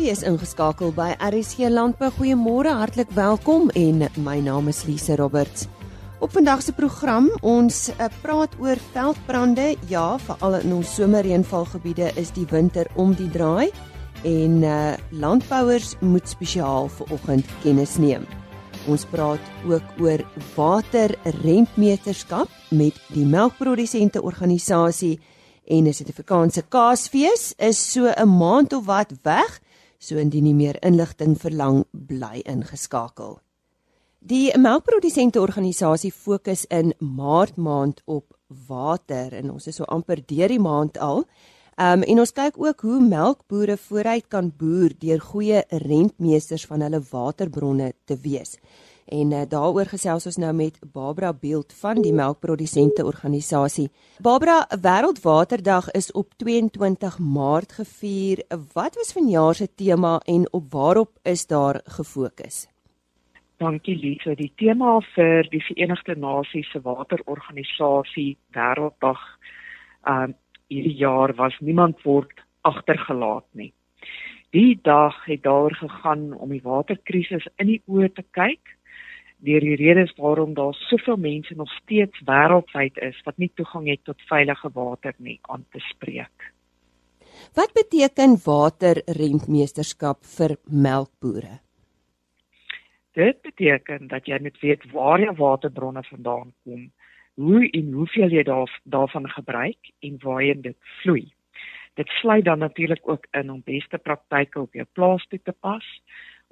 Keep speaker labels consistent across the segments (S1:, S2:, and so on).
S1: U is ingeskakel by RSG Landbou. Goeiemôre, hartlik welkom en my naam is Lise Roberts. Op vandag se program ons uh, praat oor veldbrande. Ja, veral in ons somerreënvalgebiede is die winter om die draai en uh, landbouers moet spesiaal vir oggend kennis neem. Ons praat ook oor waterrentmeterskap met die melkprodusente organisasie en 'n Suid-Afrikaanse kaasfees is so 'n maand of wat weg, so indien jy meer inligting verlang, bly ingeskakel. Die melkprodusente organisasie fokus in Maart maand op water en ons is so amper deur die maand al. Um en ons kyk ook hoe melkbooie vooruit kan boer deur goeie rentmeesters van hulle waterbronne te wees. En uh, daaroor gesels ons nou met Barbara Beeld van die melkprodusente organisasie. Barbara, Wêreldwaterdag is op 22 Maart gevier. Wat was vanjaar se tema en op waarop is daar gefokus?
S2: Dankie Lisa. Die tema vir die Verenigde Nasies se waterorganisasie Wêrelddag um hierdie jaar was niemand word agtergelaat nie. Die dag het daar gegaan om die waterkrisis in die oë te kyk deur die redes waarom daar soveel mense nog steeds wêreldwyd is wat nie toegang het tot veilige water nie aan te spreek.
S1: Wat beteken waterrentmeesterskap vir melkbooie?
S2: Dit beteken dat jy moet weet waar jou waterbronne vandaan kom, hoe en hoeveel jy daar daarvan gebruik en waarheen dit vloei. Dit sluit dan natuurlik ook in om beste praktyke op jou plaas toe te pas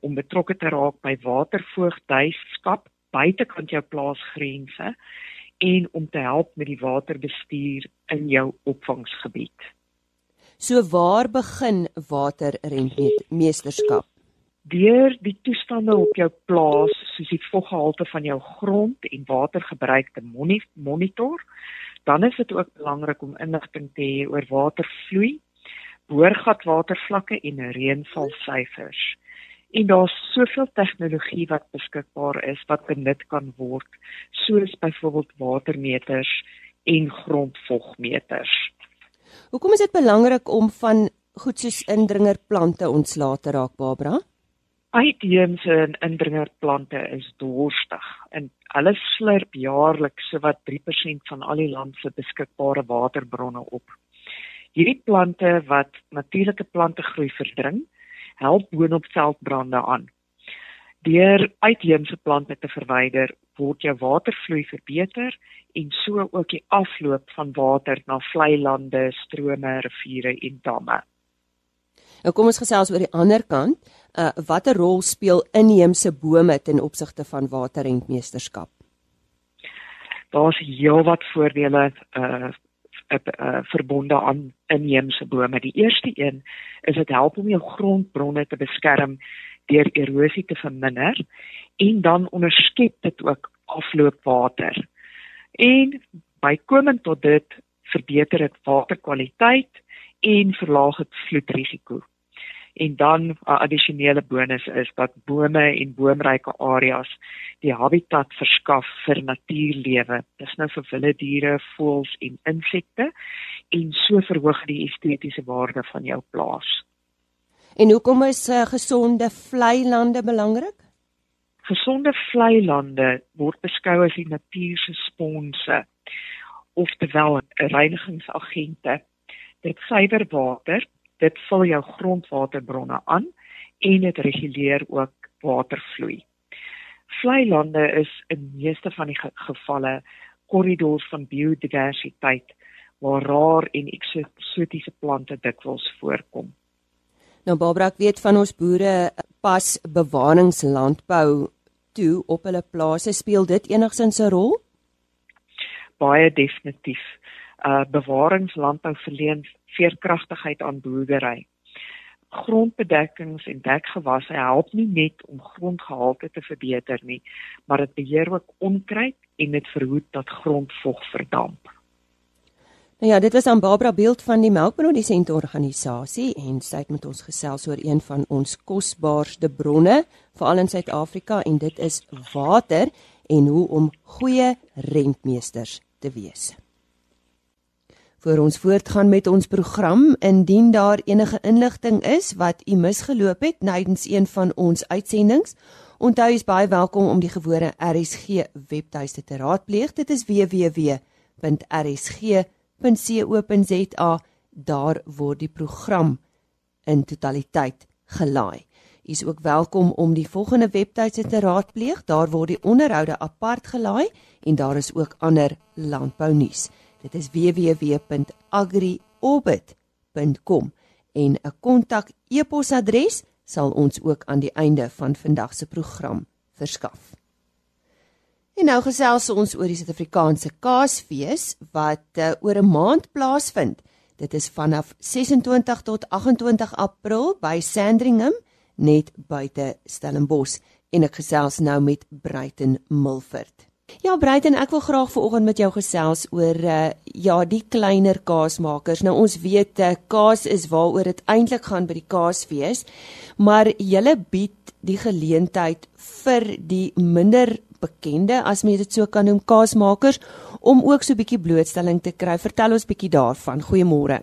S2: om betrokke te raak by watervoogdheidskap buitekant jou plaasgrense en om te help met die waterbestuur in jou opvangsgebied.
S1: So waar begin waterrentmeesterskap?
S2: Deur die toestande op jou plaas, soos die voggehalte van jou grond en watergebruik te monitor, dan is dit ook belangrik om inligting te hê oor watervloei, boorgatwatervlakke en reënvalsyfers en daar's soveel tegnologie wat beskikbaar is wat benut kan word soos byvoorbeeld watermeters en grondvogmeters.
S1: Hoekom is dit belangrik om van goed soos indringerplante ontslae te raak, Barbara?
S2: Uitheemse en indringerplante is dorstig en hulle slurp jaarliks sowat 3% van al die land se beskikbare waterbronne op. Hierdie plante wat natuurlike plante groei verdring, help boonop veldbrande aan. Deur uitheemse plante te verwyder, word jou watervloei verbeter en so ook die afloop van water na vlei lande, strome, riviere en damme.
S1: Nou kom ons gesels oor die ander kant. Uh watter rol speel inheemse bome ten opsigte van waterrentmeesterskap?
S2: Daar's heelwat voordele uh uh, verbonde aan inheemse bome. Die eerste een is dit help om jou grondbronne te beskerm deur erosie te verminder en dan onderskep dit ook afloopwater. En bykomend tot dit verbeter dit waterkwaliteit en verlaag dit vloedrisiko. En dan 'n addisionele bonus is dat bome en boomryke areas die habitat verskaf vir natuurlewe. Dis nou vir wilde diere, voëls en insekte en so verhoog die estetiese waarde van jou plaas.
S1: En hoekom is uh, gesonde vlei lande belangrik?
S2: Gesonde vlei lande word beskou as die natuur se sponse oftewel reinigingsagente. Dit suiwer water dit vul jou grondwaterbronne aan en dit reguleer ook watervloei. Vlei lande is in meeste van die gevalle korridors van biodiversiteit waar rar en eksotiese plante dikwels voorkom.
S1: Nou Barbara, ek weet van ons boere pas bewaringslandbou toe op hulle plase, speel dit enigsins 'n rol?
S2: Baie definitief. Uh bewaringslandbou verleen veerkragtigheid aan boerdery. Grondbedekkings en dekgewasse help nie net om grondgehalte te verbeter nie, maar dit beheer ook onkruid en dit verhoed dat grondvog verdamp.
S1: Nou ja, dit was aan Barbara Beeld van die Melkprodusente Organisasie en sy het met ons gesels oor een van ons kosbaarste bronne, veral in Suid-Afrika en dit is water en hoe om goeie rentmeesters te wees. Voor ons voortgaan met ons program, indien daar enige inligting is wat u misgeloop het tydens een van ons uitsendings, onthou jy's baie welkom om die gewone RSG webtuiste te raadpleeg. Dit is www.rsg.co.za. Daar word die program in totaliteit gelaai. Jy is ook welkom om die volgende webtuiste te raadpleeg. Daar word die onderhoude apart gelaai en daar is ook ander landbounuus. Dit is www.agriorbit.com en 'n kontak e-posadres sal ons ook aan die einde van vandag se program verskaf. En nou gesels ons oor die Suid-Afrikaanse Kaasfees wat uh, oor 'n maand plaasvind. Dit is vanaf 26 tot 28 April by Sandringham net buite Stellenbosch en ek gesels nou met Bruiten Milford. Ja, Breiten, ek wil graag vanoggend met jou gesels oor uh ja, die kleiner kaasmakers. Nou ons weet uh, kaas is waaroor dit eintlik gaan by die kaasfees, maar julle bied die geleentheid vir die minder bekende, as mens dit so kan noem, kaasmakers om ook so 'n bietjie blootstelling te kry. Vertel ons bietjie daarvan. Goeiemôre.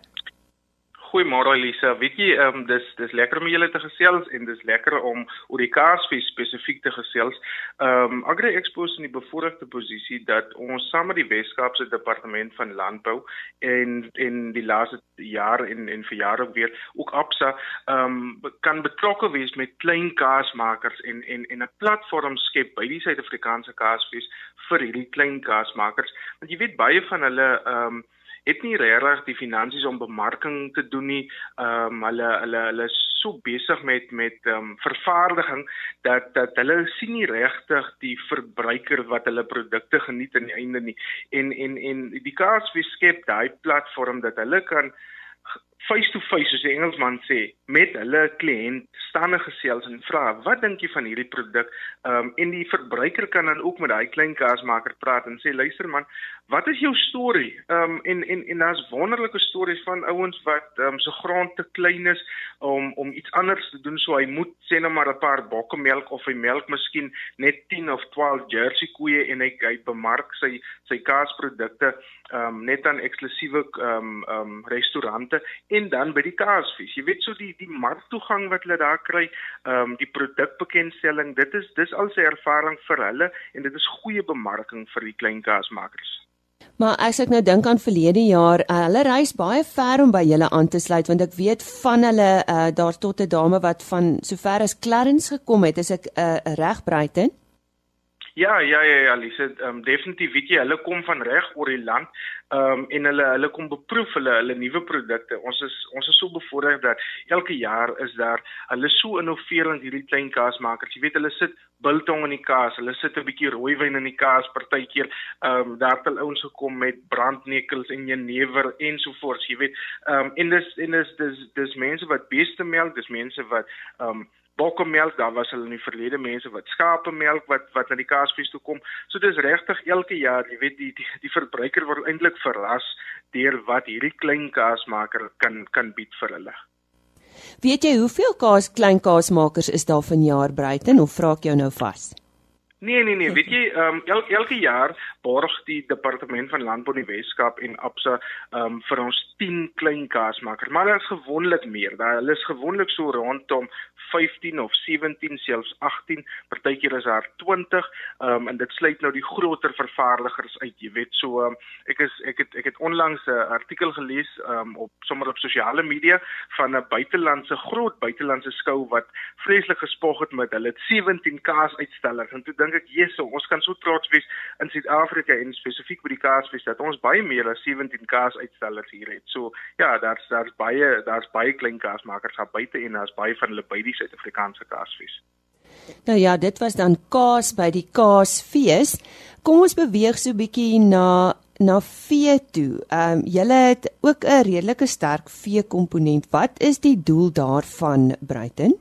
S3: Goeiemôre Elise. Weet jy, ehm um, dis dis lekker om julle te gesels en dis lekker om oor die kaasfees spesifiek te gesels. Ehm um, Agri Expo is in die bevoordeelde posisie dat ons saam met die Weskaapse Departement van Landbou en en die laaste jaar en en vir jare weer ook Absa ehm um, kan betrokke wees met klein kaasmakers en en en 'n platform skep by die Suid-Afrikaanse kaasfees vir hierdie klein kaasmakers. Want jy weet baie van hulle ehm um, het nie regtig die finansies om bemarking te doen nie. Ehm um, hulle hulle hulle is so besig met met ehm um, vervaardiging dat dat hulle sien nie regtig die verbruiker wat hulle produkte geniet aan die einde nie. En en en die KSV skep daai platform dat hulle kan face to face soos die Engelsman sê met hulle kliënt staande gesels en vra wat dink jy van hierdie produk? Ehm um, en die verbruiker kan dan ook met daai klein kaasmaker praat en sê luister man, wat is jou storie? Ehm um, en en en daar's wonderlike stories van ouens wat ehm um, so grond te klein is om om iets anders te doen so hy moet sê net maar 'n paar bokke melk of hy melk miskien net 10 of 12 jersey koeie en hy hy bemark sy sy kaasprodukte ehm um, net aan eksklusiewe ehm um, ehm um, restaurante en dan by die kaasfees. Jy weet so die die marktoegang wat hulle daar kry, ehm um, die produkbekendstelling, dit is dis al sy ervaring vir hulle en dit is goeie bemarking vir die klein kaasmakers.
S1: Maar as ek nou dink aan verlede jaar, uh, hulle reis baie ver om by julle aan te sluit want ek weet van hulle uh, daar tot 'n dame wat van sover as Clarence gekom het, is ek uh, reg breiten.
S3: Ja, ja, ja, ja, Lise, ehm um, definitief weet jy, hulle kom van reg oor die land. Ehm um, en hulle hulle kom beproef hulle hulle nuwe produkte. Ons is ons is so bevoorreg dat elke jaar is daar hulle so innoverend hierdie klein kaasmakers. Jy weet hulle sit biltong in die kaas, hulle sit 'n bietjie rooiwyn in die kaas partykeer. Ehm um, daar het hulle ouens gekom met brandnekels en jenever ensovoorts, jy weet. Ehm um, en dis en dis dis dis mense wat beeste melk, dis mense wat ehm um, bokkemelk, daar was hulle in die verlede mense wat skapemelk wat wat na die kaasfees toe kom. So dis regtig elke jaar, jy weet die die, die verbruiker word eintlik verras deur wat hierdie klein kaasmaker kan kan bied vir hulle.
S1: Weet jy hoeveel kaas klein kaasmakers is daar vanjaar Bruiten of vra ek jou nou vas?
S3: Nee nee nee, weet jy, ehm um, el, elke jaar borg die departement van landbou in die Weskaap en Absa ehm um, vir ons 10 klein kaasmakers, maar daar is gewoonlik meer. Daar hulle is gewoonlik so rondom 15 of 17 selfs 18 partykeer is daar 20 um, en dit sluit nou die groter vervaardigers uit. Jy weet so um, ek is ek het ek het onlangs 'n artikel gelees um, op sommer op sosiale media van 'n buitelandse groot buitelandse skou wat vreeslik gespog het met hulle. 17 kaas uitstallers en toe dink ek Jesus ons kan so trots wees in Suid-Afrika en spesifiek by die kaasfees dat ons baie meer as 17 kaas uitstallers hier het so ja daar's daar's baie daar's baie klein kaasmakers daar buite en daar's baie van hulle by die Suid-Afrikaanse Kaasfees.
S1: Nou ja, dit was dan kaas by die Kaasfees. Kom ons beweeg so bietjie na na vee toe. Ehm um, julle het ook 'n redelike sterk vee komponent. Wat is die doel daarvan, Bruiten?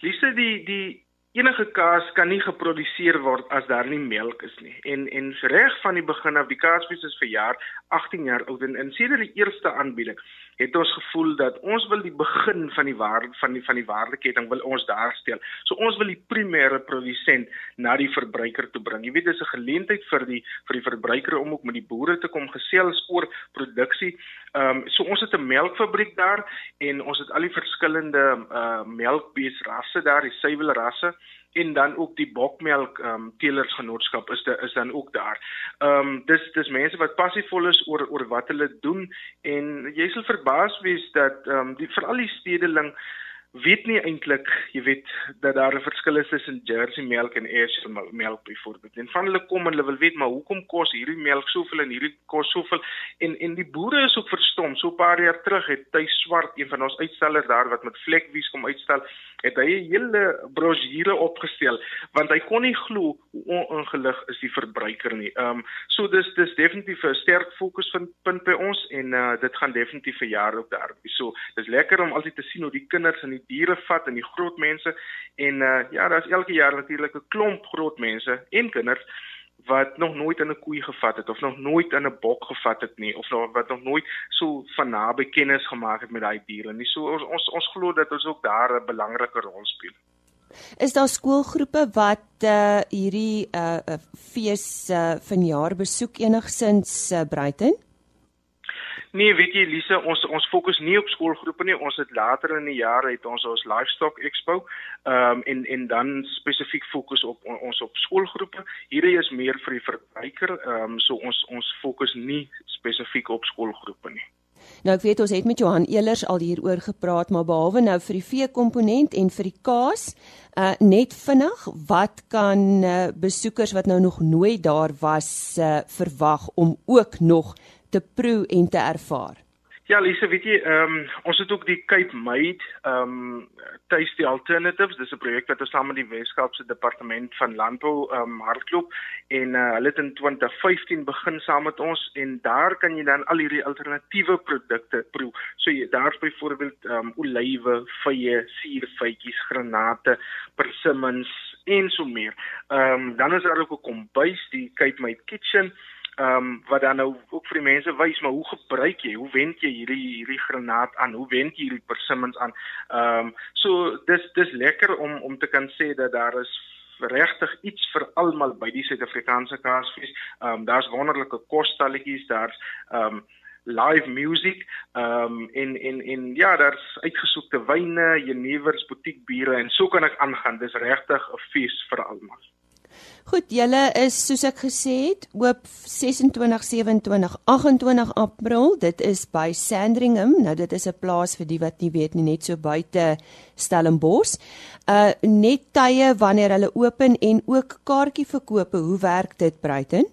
S3: Lise, die die enige kaas kan nie geproduseer word as daar nie melk is nie. En en reg van die begin af, die kaasfees is vir jaar 18 jaar oud en in sedert die eerste aanbieding het ons gevoel dat ons wil die begin van die waarde van die van die waardeketting wil ons daar stel. So ons wil die primêre produsent na die verbruiker toe bring. Jy weet dis 'n geleentheid vir die vir die verbruiker om ook met die boere te kom gesels oor produksie. Ehm um, so ons het 'n melkfabriek daar en ons het al die verskillende uh melkbeesrasse daar, die suiwelrasse en dan ook die bokmelk ehm um, teelersgenootskap is dit is dan ook daar. Ehm um, dis dis mense wat passievol is oor oor wat hulle doen en jy sal verbaas wees dat ehm um, die veral die stedeling weet nie eintlik, jy weet, dat daar 'n verskil is tussen Jersey melk en Ayrshire melk byvoorbeeld. En van hulle kom en hulle wil weet maar hoekom kos hierdie melk soveel en hierdie kos soveel en en die boere is ook verstom. So 'n paar jaar terug het Tuis Swart, een van ons uitstallers daar wat met vlekwies kom uitstal, het hy 'n hele brosjure opgestel want hy kon nie glo hoe ongelig is die verbruiker nie. Ehm um, so dis dis definitief 'n sterk fokus van punt by ons en uh, dit gaan definitief vir jare op daar. So dis lekker om altyd te sien hoe die kinders en die diere vat en die groot mense en uh, ja, daar's elke jaar natuurlik 'n klomp groot mense en kinders wat nog nooit in 'n koei gevat het of nog nooit in 'n bok gevat het nie of nog wat nog nooit so van naby kennis gemaak het met daai diere nie. So ons ons, ons glo dat ons ook daar 'n belangrike rol speel.
S1: Is daar skoolgroepe wat uh hierdie uh fees uh vanjaar besoek enigsins uh, Bruiten?
S3: Nee, weet jy Lise, ons ons fokus nie op skoolgroepe nie. Ons het later in die jaar het ons ons livestock expo, ehm um, en en dan spesifiek fokus op on, ons op skoolgroepe. Hierdie is meer vir die verbruiker, ehm um, so ons ons fokus nie spesifiek op skoolgroepe nie.
S1: Nou ek weet ons het met Johan Elers al hieroor gepraat, maar behalwe nou vir die vee komponent en vir die kaas, uh net vinnig, wat kan uh, besoekers wat nou nog nooit daar was uh, verwag om ook nog te proe en te ervaar?
S3: Ja, Lise, weet jy, ehm um, ons het ook die Cape Made ehm um, Tasty Alternatives. Dis 'n projek wat ons saam met die Weskaapse Departement van Landbou ehm um, hardloop en uh, hulle het in 2015 begin saam met ons en daar kan jy dan al hierdie alternatiewe produkte proe. So jy daar's byvoorbeeld ehm um, olywe, vye, suurfytjies, granate, persimmons en so meer. Ehm um, dan is daar ook 'n kombuis, die Cape Made Kitchen ehm um, wat dan nou ook vir die mense wys maar hoe gebruik jy hoe wend jy hierdie hierdie granaat aan? Hoe wend jy hierdie persimmons aan? Ehm um, so dis dis lekker om om te kan sê dat daar is regtig iets vir almal by die Suid-Afrikaanse kaasfees. Ehm um, daar's wonderlike kosstalletjies daar's ehm um, live music ehm um, in in in ja daar's uitgesoekte wyne jenevers butiekbiere en so kan ek aangaan. Dis regtig 'n fees vir almal
S1: Goed, julle is soos ek gesê het, oop 26, 27, 28 April. Dit is by Sandringham. Nou dit is 'n plaas vir die wat nie weet nie, net so buite Stellenbosch. Uh net tye wanneer hulle open en ook kaartjie verkope. Hoe werk dit, Bruiten?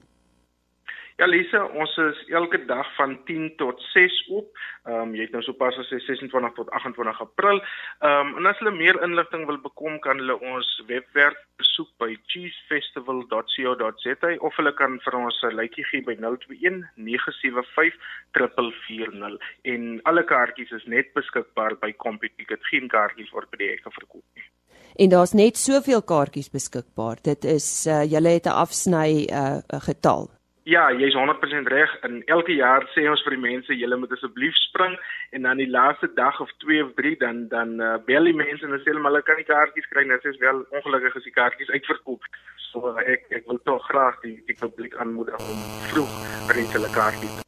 S3: Ja Lise, ons is elke dag van 10 tot 6 oop. Ehm um, jy het nou sopas gesê 26 tot 28 April. Ehm um, en as hulle meer inligting wil bekom, kan hulle ons webwerf besoek by cheesefestival.co.za of hulle kan vir ons 'n lytjie gee by 021 975 440 en alle kaartjies is net beskikbaar by Computicket. Geen kaartjies word by die hekke verkoop nie.
S1: En daar's net soveel kaartjies beskikbaar. Dit is uh, julle het 'n afsny uh, getal.
S3: Ja, jy's 100% reg. In elke jaar sê ons vir die mense, julle moet asseblief spring en dan die laaste dag of 2 of 3 dan dan uh, bel die mense en sê hulle hulle kan nie kaartjies kry nie. Dit is wel ongelukkig as die kaartjies uitverkoop. So ek ek wil tog graag die die publiek aanmoedig om vroeg by hulle kaartjies.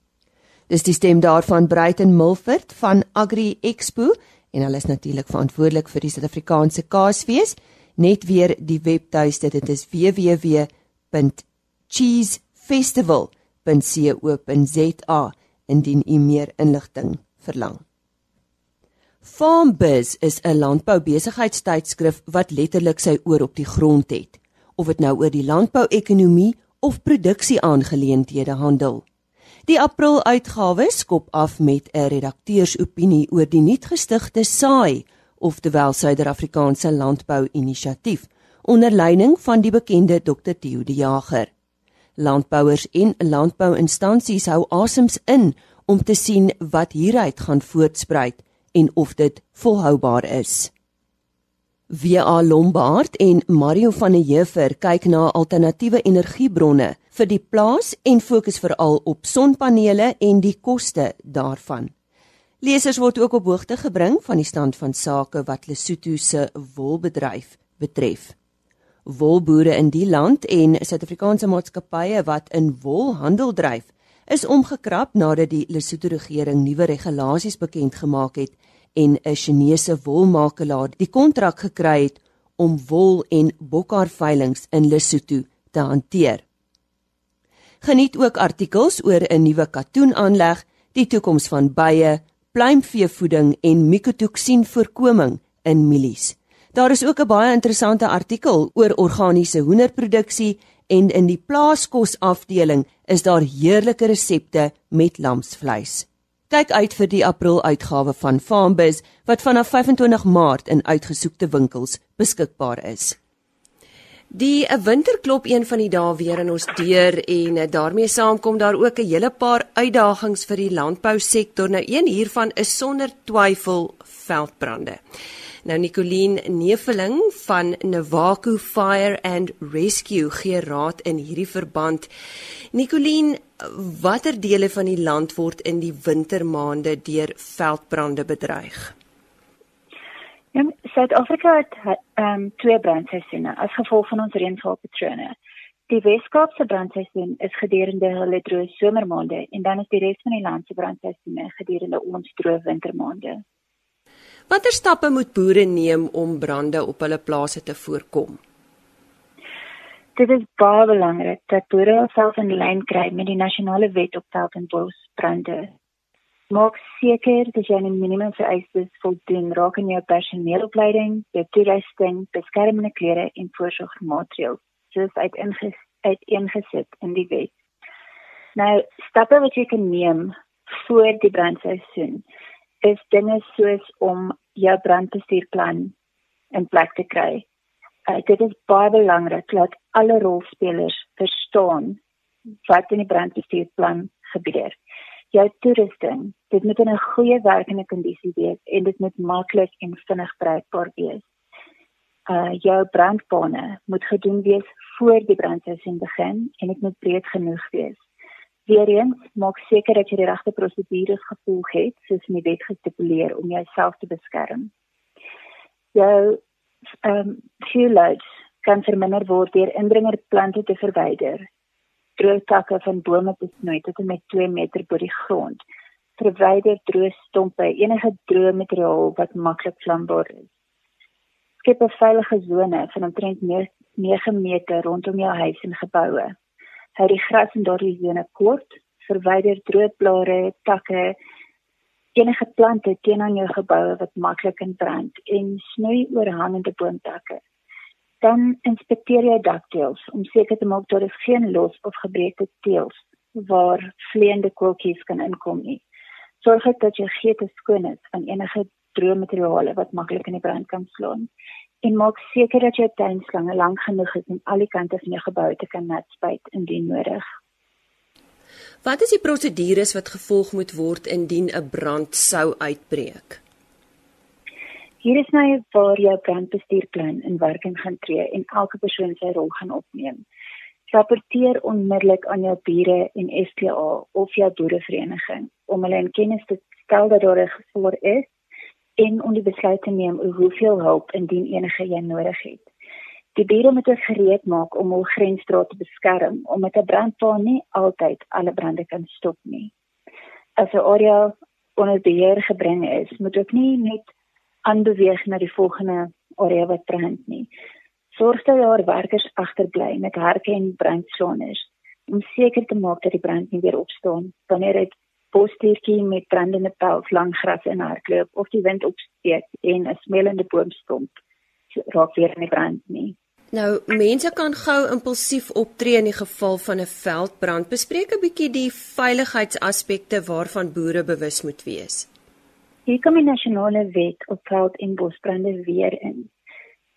S1: Dis die stem daarvan Bruiten Milford van Agri Expo en hulle is natuurlik verantwoordelik vir die Suid-Afrikaanse Kaasfees. Net weer die webtuiste, dit is www.cheese festival.co.za indien u meer inligting verlang. Farmbiz is 'n landboubesigheidstydskrif wat letterlik sy oor op die grond het, of dit nou oor die landbouekonomie of produksieaangeleenthede handel. Die April uitgawe skop af met 'n redakteursopinie oor die nuutgestigte SAI, oftewel Suider-Afrikaanse Landbou-inisiatief, onder leiding van die bekende Dr. Theo de Jager. Landbouers en landbouinstansies hou asems in om te sien wat hieruit gaan voortspruit en of dit volhoubaar is. WA Lombard en Mario van der Heever kyk na alternatiewe energiebronne vir die plaas en fokus veral op sonpanele en die koste daarvan. Lesers word ook op hoogte gebring van die stand van sake wat Lesotho se wolbedryf betref. Wolboere in die land en Suid-Afrikaanse maatskappye wat in wol handel dryf, is omgekrap nadat die Lesotho regering nuwe regulasies bekend gemaak het en 'n Chinese wolmakelaar die kontrak gekry het om wol en bokhaar veilinge in Lesotho te hanteer. Geniet ook artikels oor 'n nuwe katoenaanleg, die toekoms van bye, pluimveevoeding en mikotoksin voorkoming in mielies. Daar is ook 'n baie interessante artikel oor organiese hoenderproduksie en in die plaaskos afdeling is daar heerlike resepte met lamsvleis. Kyk uit vir die April uitgawe van Farmbiz wat vanaf 25 Maart in uitgesoekte winkels beskikbaar is. Die winter klop een van die dae weer in ons deur en daarmee saamkom daar ook 'n hele paar uitdagings vir die landbousektor. Nou een hiervan is sonder twyfel veldbrande. Nou Nicoline Neveling van Navaku Fire and Rescue gee raad in hierdie verband. Nicoline, watter dele van die land word in die wintermaande deur veldbrande bedreig?
S4: Ja, Suid-Afrika het ehm um, twee brandseisoene as gevolg van ons reënvalpatrone. Die Weskaapse brandseisoen is gedurende hulle droë somermaande en dan is die res van die land se brandseisoene gedurende ons droë wintermaande.
S1: Watter stappe moet boere neem om brande op hulle plase te voorkom?
S4: Dit is baie belangrik dat boere self in lyn kry met die nasionale wet op veld en bosbrande. Maak seker dat jy 'n minimum vereistes voldoen rakende jou personeelopleiding, jou toerusting, beskermende klere en voorsorgmaatreëls, soos uit inges uit ingesit in die wet. Nou, stappe wat jy kan neem voor die brandseisoen is dinge soos om jou brandbestuurplan in plek te kry. Uh, dit is baie belangrik dat alle rolspelers verstaan wat in die brandbestuurplan gebeur. Jou toerusting, dit moet in 'n goeie werkende kondisie wees en dit moet maklik en vinnig bruikbaar wees. Uh jou brandbane moet gedoen wees voor die brandseisoen begin en dit moet breed genoeg wees. Weereens maak seker dat jy die regte prosedures gevolg het, soos in die wet gestipuleer om jouself te beskerm. Jou ehm um, loads kan verminder word deur indringerplante te verwyder. Droë takke van bome te snoei tot en met 2 meter bo die grond. Verwyder droë stompe, enige droë materiaal wat maklik vlambaar is. Skep 'n veilige sone van omtrent 9 meter rondom jou huis en geboue hou die gras in daardie sone kort, verwyder droë blare, takke, enige plante teen aan jou geboue wat maklik kan brand en snoei oorhangende boomtakke. Dan inspekteer jy dakteels om seker te maak daar is geen los of gebreekte teels waar vleiende koeltjies kan inkom nie. Sorg dat jou geete skoon is van enige droë materiale wat maklik in die brand kan slaan en maak seker dat jou tuinslange lank genoeg is om al die kante van jou gebou te kan nat spuit indien nodig.
S1: Wat is die prosedures wat gevolg moet word indien 'n brand sou uitbreek?
S4: Hier is nou waar jou brandbestuurplan in werking gaan tree en elke persoon sy rol gaan opneem. Rapporteer onmiddellik aan jou bure en SPA of jou boerevereniging om hulle in kennis te stel dat daar 'n gevaar is en om die besluit te neem oor hoeveel hulp indien enige jy nodig het. Die bure moet ook gereed maak om hul grensstraat te beskerm omdat 'n brandpaal nie altyd alle brande kan stop nie. As 'n area onder beheer gebring is, moet ook nie net aanbeweeg na die volgende area wat brand nie. Sorg dat daar werkers agterbly met harke en brandsloners om seker te maak dat die brand nie weer opstaan wanneer dit bosdiertjie met brandende pels langs gras in hardloop of die wind opsteek en 'n smelende boomstomp raak weer in die brand nie.
S1: Nou, mense kan gou impulsief optree in die geval van 'n veldbrand. Bespreek 'n bietjie die veiligheidsaspekte waarvan boere bewus moet wees.
S4: Hier kom die nasionale wet op veld- en bosbrande weer in.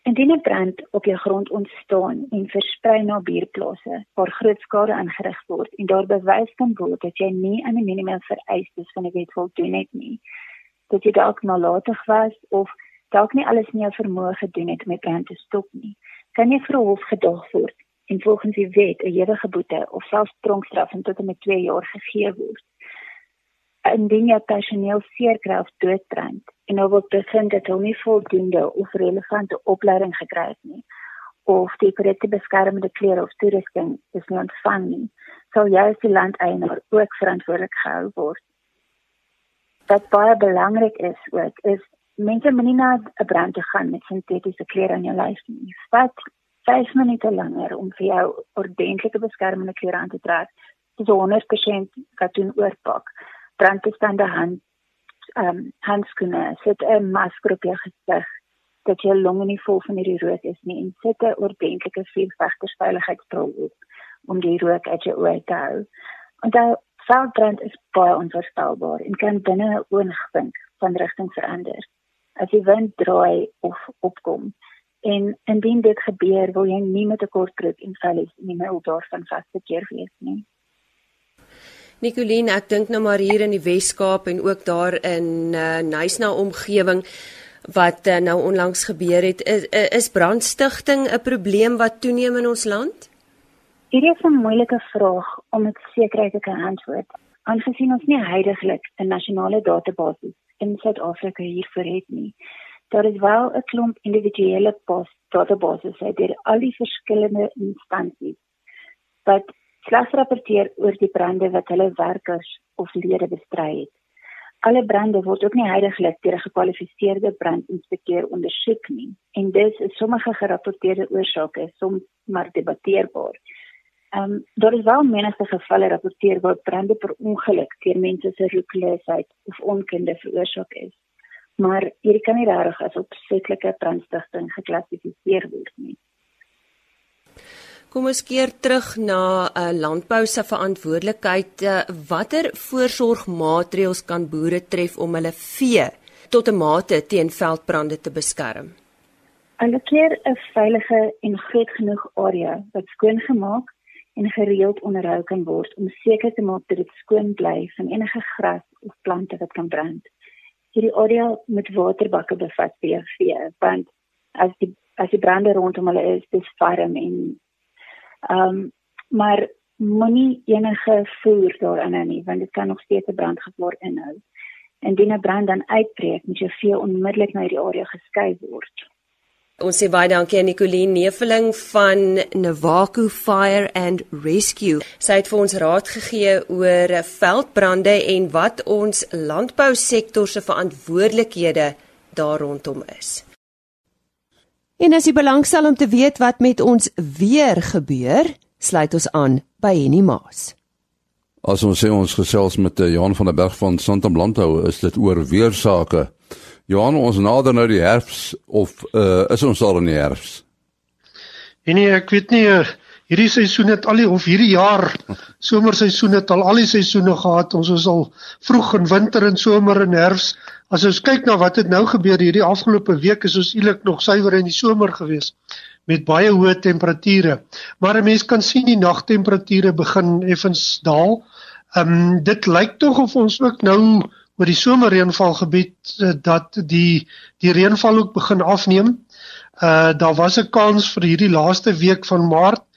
S4: Indien 'n brand op jou grond ontstaan en versprei na buurplase waar groot skade aangerig word en daar bewys kan word dat jy nie aan die minimum vereistes van die wet voldoen het nie, dat jy dalk nalatig was of dalk nie alles in jou vermoë gedoen het om die brand te stop nie, kan jy vir hof gedag word en volgens die wet 'n ewige boete of selfs tronkstraf tot en met 2 jaar gegee word. Indien jy personeel seerkry of doodbrand en nou word bevind dat hulle nie voldoende of relevante opleiding gekry het nie of die korrekte beskermende klere of toerusting is nie ontvang nie, sal jy as die landeienaar ook verantwoordelik gehou word. Wat baie belangrik is ook is mense moenie na 'n brand te gaan met sintetiese klere aan jou lyf nie. Vat 5 minute langer om vir jou ordentlike beskermende klere aan te trek. Dis 100% katoen oorpak. Brandbestande hand ehm um, handskoene, sit 'n masker op jou gesig dat jou longe nie vol van hierdie rook is nie en sit 'n ordentlike vuurvegtersveiligheidsbril op om die rook uit jou oë te hou. En daai veldbrand is baie onvoorstelbaar en kan binne 'n oogwink van rigting verander. As die wind draai of opkom, En indien dit gebeur, wil jy nie met 'n kort broek en vellies in die middel daarvan vasgekeer wees nie.
S1: Nicoline, ek dink nou maar hier in die Wes-Kaap en ook daar in uh, Nysna omgewing wat uh, nou onlangs gebeur het, is, is brandstigting 'n probleem wat toeneem in ons land?
S4: Hierdie is 'n moeilike vraag om met sekerheid te kan antwoord. Aangesien ons nie heidaglik 'n nasionale database in Suid-Afrika hiervoor het nie, daar is wel 'n klomp individuele post databases uit deur al die verskillende instansies wat slegs rapporteer oor die brande wat hulle werkers of lede bestry het. Alle brande word ook nie heidaglik deur 'n gekwalifiseerde brandinspekteur ondersoek nie en dis is sommige gerapporteerde oorsake soms maar debatteerbaar. Ehm um, daar is wel menige gevalle rapporteer waar brande per ongeluk deur mense se roekeloosheid of onkunde veroorsaak is maar hierdie kan nie reg as opsetlike brandstigting geklassifiseer word nie.
S1: Kom ons keer terug na 'n uh, landbou se verantwoordelikheid. Uh, watter voorsorgmaatreëls kan boere tref om hulle vee tot 'n mate teen veldbrande te beskerm?
S4: Hulle keer 'n veilige en groot genoeg area wat skoon gemaak en gereeld onderhou kan word om seker te maak dat dit skoon bly van enige gras of plante wat kan brand hierdie area met waterbakke bevat vir vee want as die as die brande rondom hulle is dis farm en ehm um, maar moenie enige voer daarin hê nie want dit kan nog steeds 'n brandgevaar inhou. Indien 'n brand dan uitbreek, moet jou vee onmiddellik na hierdie area geskei word.
S1: Ons sê baie dankie aan Nicoline Neveling van Navaku Fire and Rescue. Sy het vir ons raad gegee oor veldbrande en wat ons landbousektor se verantwoordelikhede daar rondom is. En as jy belangstel om te weet wat met ons weer gebeur, sluit ons aan by Henny Maas.
S5: As ons sê ons gesels met eh, Johan van der Berg van Santam Landhou, is dit oor weersake. Johan, ons nader nou die herfs of uh, is ons al in die herfs?
S6: Nee, ek weet nie uh, hierdie seisoen het al die of hierdie jaar somerseisoen het al al die seisoene gehad. Ons is al vroeg in winter en somer en herfs. As ons kyk na wat het nou gebeur hierdie afgelope week is ons eintlik nog suiwer in die somer gewees met baie hoë temperature. Maar 'n mens kan sien die nagtemperature begin effens daal. Ehm um, dit lyk tog of ons ook nou oor die somerreënvalgebied uh, dat die die reënval ook begin afneem. Uh daar was 'n kans vir hierdie laaste week van Maart,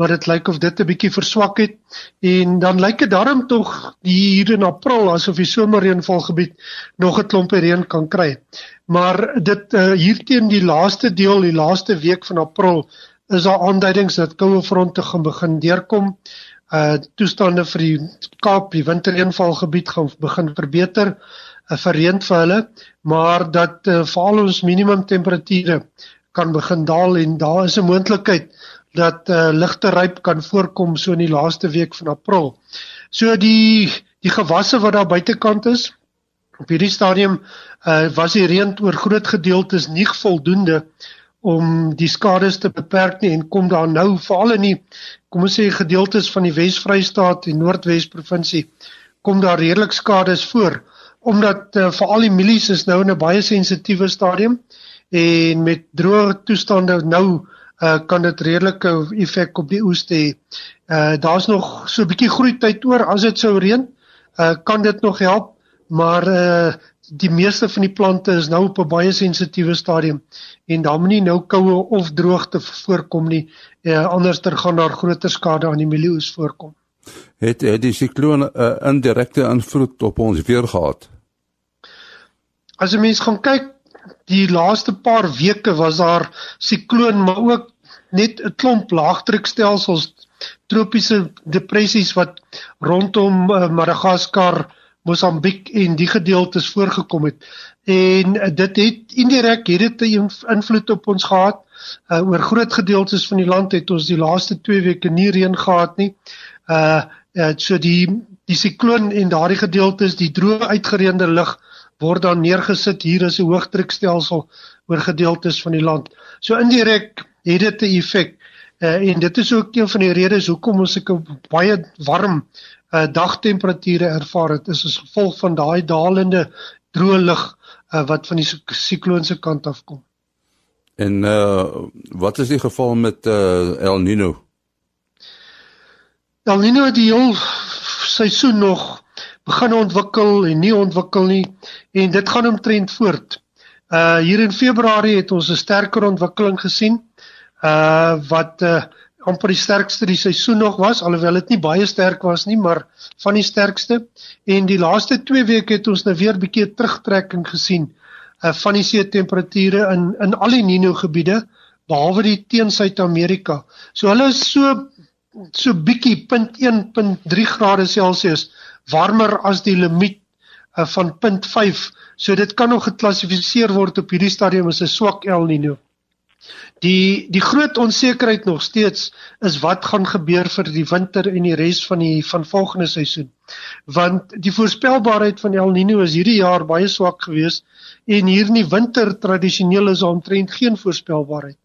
S6: maar dit lyk of dit 'n bietjie verswak het en dan lyk dit daarom tog hier in April asof die somerreënvalgebied nog 'n klompie reën kan kry. Maar dit uh hier teen die laaste deel, die laaste week van April is daar aanduidings dat koue fronte gaan begin deurkom uh toestande vir die Kaap, die winterreënvalgebied gaan begin verbeter, uh, verreend vir hulle, maar dat uh, veral ons minimum temperature kan begin daal en daar is 'n moontlikheid dat uh, ligte ryp kan voorkom so in die laaste week van April. So die die gewasse wat daar buitekant is op hierdie stadium uh, was die reën oor groot gedeeltes nie voldoende om die skades te beperk nie en kom daar nou veral in die kom ons sê gedeeltes van die Wes-Vrystaat en Noordwes provinsie kom daar redelik skades voor omdat uh, veral die mielies is nou in 'n baie sensitiewe stadium en met droë toestande nou uh, kan dit redelike effek op die oes hê. Uh, Daar's nog so 'n bietjie groei tyd oor as dit sou reën, uh, kan dit nog help maar uh die meeste van die plante is nou op 'n baie sensitiewe stadium en daar moet nie nou koue of droogte voorkom nie. Uh, anderster gaan daar groter skade aan die mielieoes voorkom.
S5: Het, het die sikloon 'n uh, indirekte invloed op ons weer gehad?
S6: As 'n mens gaan kyk, die laaste paar weke was daar sikloon, maar ook net 'n klomp laagdrukstelsels, tropiese depressies wat rondom uh, Madagaskar Mosambiek en die gedeeltes voorgekom het. En uh, dit het indirek het dit 'n invloed op ons gehad. Uh, oor groot gedeeltes van die land het ons die laaste 2 weke nie reën gehad nie. Uh, uh so die die sikloon en daardie gedeeltes, die droë uitgereende lug word dan neergesit hier as 'n hoëdrukstelsel oor gedeeltes van die land. So indirek het dit 'n effek. Uh, en dit is ook een van die redes hoekom ons ek baie warm uh, dagtemperature ervaar het is as gevolg van daai dalende droë lug uh, wat van die sikloon se kant af kom.
S5: En uh wat is die geval met uh El Nino?
S6: El Nino het die heel seisoen nog begin ontwikkel en nie ontwikkel nie en dit gaan omtrent voort. Uh hier in Februarie het ons 'n sterker ontwikkeling gesien. Uh wat uh amper die sterkste die seisoen nog was alhoewel dit nie baie sterk was nie maar van die sterkste en die laaste 2 weke het ons nou weer 'n bietjie terugtrekking gesien uh, van die see temperature in in al die Nino gebiede behalwe die teen Suid-Amerika. So hulle is so so bietjie 0.1.3 grade Celsius warmer as die limiet uh, van 0.5. So dit kan nog geklassifiseer word op hierdie stadium as 'n swak El Nino. Die die groot onsekerheid nog steeds is wat gaan gebeur vir die winter en die res van die van volgende seisoen. Want die voorspelbaarheid van El Niño is hierdie jaar baie swak geweest en hier in die winter tradisioneel is omtrent geen voorspelbaarheid.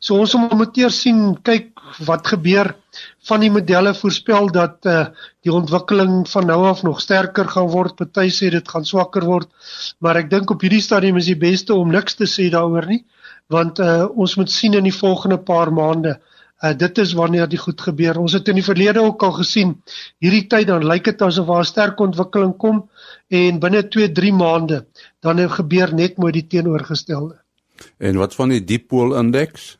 S6: So ons moet eers sien kyk wat gebeur van die modelle voorspel dat uh, die ontwikkeling van nou af nog sterker gaan word. Party sê dit gaan swakker word, maar ek dink op hierdie stadium is die beste om niks te sê daaroor nie want uh, ons moet sien in die volgende paar maande uh, dit is wanneer dit goed gebeur. Ons het in die verlede ook al gesien hierdie tyd dan lyk dit asof daar 'n sterk ontwikkeling kom en binne 2 3 maande dan gebeur net mooi die teenoorgestelde.
S5: En wat van die dieppool indeks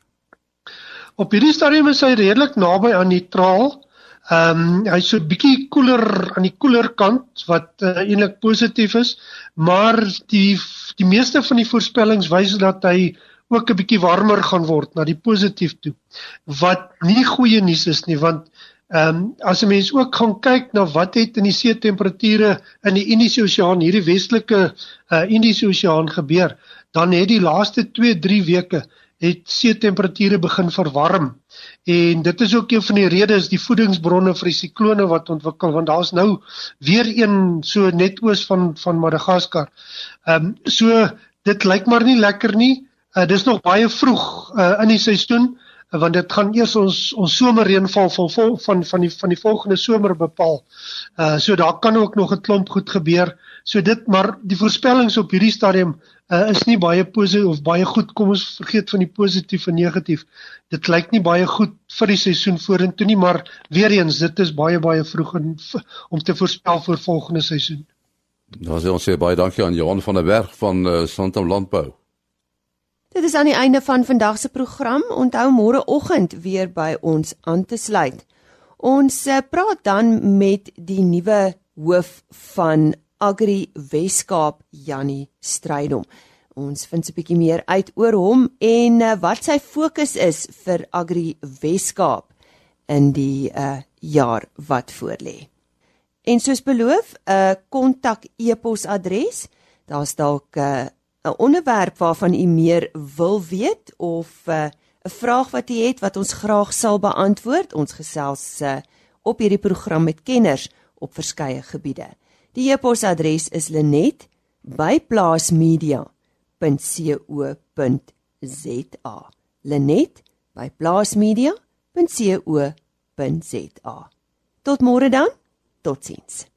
S6: op hierdie stadium is hy redelik naby aan neutraal Ehm um, hy's so 'n bietjie koeler aan die koeler kant wat uh, eintlik positief is, maar die die meeste van die voorspellings wys dat hy ook 'n bietjie warmer gaan word na die positief toe. Wat nie goeie nuus is nie want ehm um, as 'n mens ook gaan kyk na wat het in die see temperature in die Indiese Oseaan hierdie westelike uh, Indiese Oseaan gebeur, dan het die laaste 2-3 weke het see temperature begin verwarm. En dit is ook een van die redes die voedingsbronne vir die siklone wat ontwikkel want daar's nou weer een so net oos van van Madagaskar. Ehm um, so dit lyk maar nie lekker nie. Uh, dis nog baie vroeg uh, in die seisoen uh, want dit gaan eers ons ons somerreënval van van van die van die volgende somer bepaal. Uh so daar kan ook nog 'n klomp goed gebeur. So dit maar die voorspellings op hierdie stadium uh, is nie baie positief of baie goed. Kom ons vergeet van die positief en negatief. Dit lyk nie baie goed vir die seisoen vorentoe nie, maar weer eens dit is baie baie vroeg in, om te voorspel vir volgende seisoen.
S5: Dan sê ons sê baie dankie aan Johan van der Berg van uh, Santam Landbou.
S1: Dit is aan die einde van vandag se program. Onthou môreoggend weer by ons aan te sluit. Ons eh, praat dan met die nuwe hoof van Agri Weskaap, Jannie Strydom. Ons vind 'n bietjie meer uit oor hom en eh, wat sy fokus is vir Agri Weskaap in die uh, jaar wat voorlê. En soos beloof, 'n uh, kontak e-posadres. Daar's dalk 'n uh, 'n onderwerp waarvan u meer wil weet of uh, 'n vraag wat u het wat ons graag sal beantwoord, ons gesels uh, op hierdie program met kenners op verskeie gebiede. Die e-posadres is linet@plaasmedia.co.za. linet@plaasmedia.co.za. Tot môre dan. Totsiens.